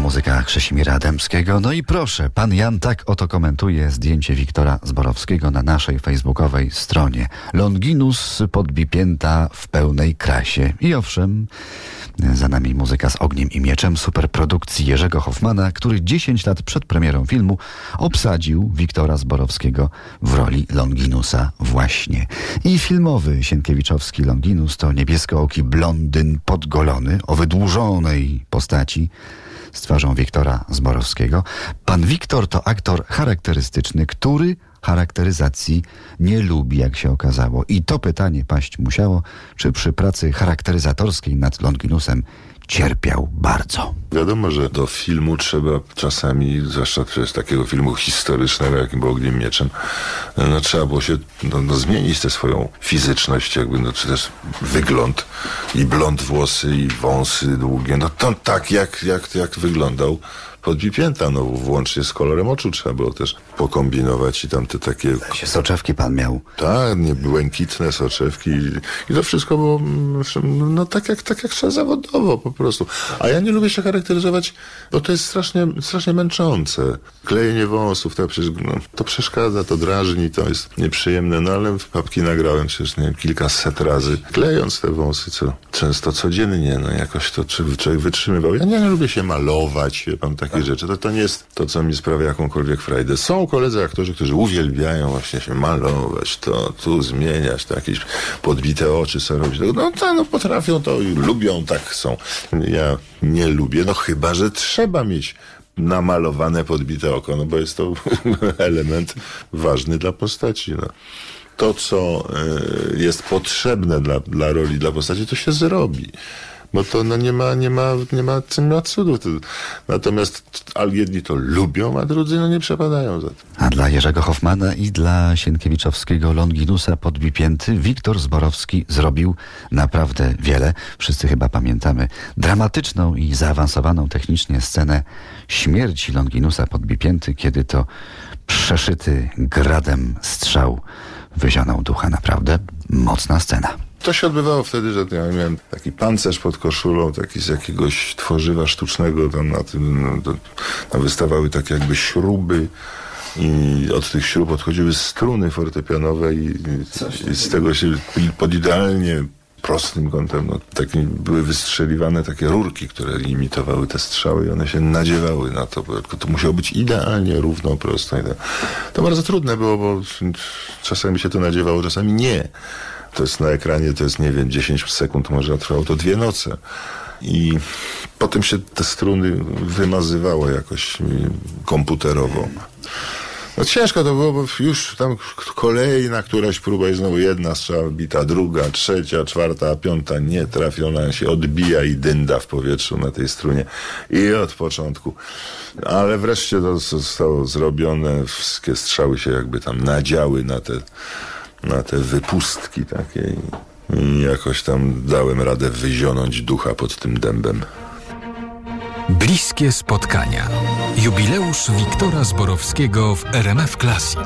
muzyka Krzesimira Dębskiego. No i proszę, pan Jan tak oto komentuje zdjęcie Wiktora Zborowskiego na naszej facebookowej stronie. Longinus podbipięta w pełnej krasie. I owszem, za nami muzyka z ogniem i mieczem superprodukcji Jerzego Hoffmana, który 10 lat przed premierą filmu obsadził Wiktora Zborowskiego w roli Longinusa właśnie. I filmowy Sienkiewiczowski Longinus to niebieskooki blondyn podgolony o wydłużonej postaci z twarzą Wiktora Zborowskiego. Pan Wiktor to aktor charakterystyczny, który charakteryzacji nie lubi, jak się okazało. I to pytanie paść musiało, czy przy pracy charakteryzatorskiej nad Longinusem cierpiał bardzo. Wiadomo, że do filmu trzeba czasami, zwłaszcza przez takiego filmu historycznego, jakim był Ogniem Mieczem, no, trzeba było się no, no, zmienić tę swoją fizyczność, jakby, no, czy też wygląd i blond włosy i wąsy długie, no to tak jak, jak, jak wyglądał podbipięta, no włącznie z kolorem oczu trzeba było też pokombinować i tam te takie... Soczewki pan miał. Tak, nie błękitne soczewki i to wszystko było mm, no tak jak, tak jak trzeba zawodowo po prostu. A ja nie lubię się charakteryzować, bo to jest strasznie, strasznie męczące. Klejenie wąsów, to, przecież, no, to przeszkadza, to drażni, to jest nieprzyjemne, no ale w papki nagrałem przecież nie wiem, kilkaset razy, klejąc te wąsy, co często codziennie, no jakoś to człowiek wytrzymywał. Ja nie, nie lubię się malować, wie pan, takie rzeczy. To, to nie jest to, co mi sprawia jakąkolwiek frajdę. Są koledzy aktorzy, którzy uwielbiają właśnie się malować, to tu zmieniać, to jakieś podbite oczy sobie robić. No, to, no potrafią to i lubią, tak są. Ja nie lubię, no chyba, że trzeba mieć namalowane, podbite oko, no bo jest to element ważny dla postaci. No. To, co y, jest potrzebne dla, dla roli, dla postaci, to się zrobi bo to no, nie ma, nie ma, nie ma, nie ma cudu. Natomiast jedni to lubią, a drudzy no, nie przepadają za tym. A dla Jerzego Hoffmana i dla Sienkiewiczowskiego Longinusa podbipięty Wiktor Zborowski zrobił naprawdę wiele. Wszyscy chyba pamiętamy dramatyczną i zaawansowaną technicznie scenę śmierci Longinusa podbipięty, kiedy to przeszyty gradem strzał wyzionął ducha. Naprawdę mocna scena. To się odbywało wtedy, że ja miałem taki pancerz pod koszulą, taki z jakiegoś tworzywa sztucznego, tam na tym no, tam wystawały takie jakby śruby i od tych śrub odchodziły struny fortepianowe i, i z tego się pod idealnie prostym kątem, no, taki, były wystrzeliwane takie rurki, które imitowały te strzały i one się nadziewały na to, bo to musiało być idealnie równo, prosto. To bardzo trudne było, bo czasami się to nadziewało, czasami nie. To jest na ekranie, to jest, nie wiem, 10 sekund, może trwało to dwie noce. I potem się te struny wymazywało jakoś komputerowo. No ciężko to było, bo już tam kolejna któraś próba i znowu jedna strzała bita, druga, trzecia, czwarta, piąta nie trafiona, się odbija i dynda w powietrzu na tej strunie. I od początku. Ale wreszcie to zostało zrobione, wszystkie strzały się jakby tam nadziały na te na te wypustki takie i jakoś tam dałem radę wyzionąć ducha pod tym dębem. Bliskie spotkania. Jubileusz Wiktora Zborowskiego w RMF Classic.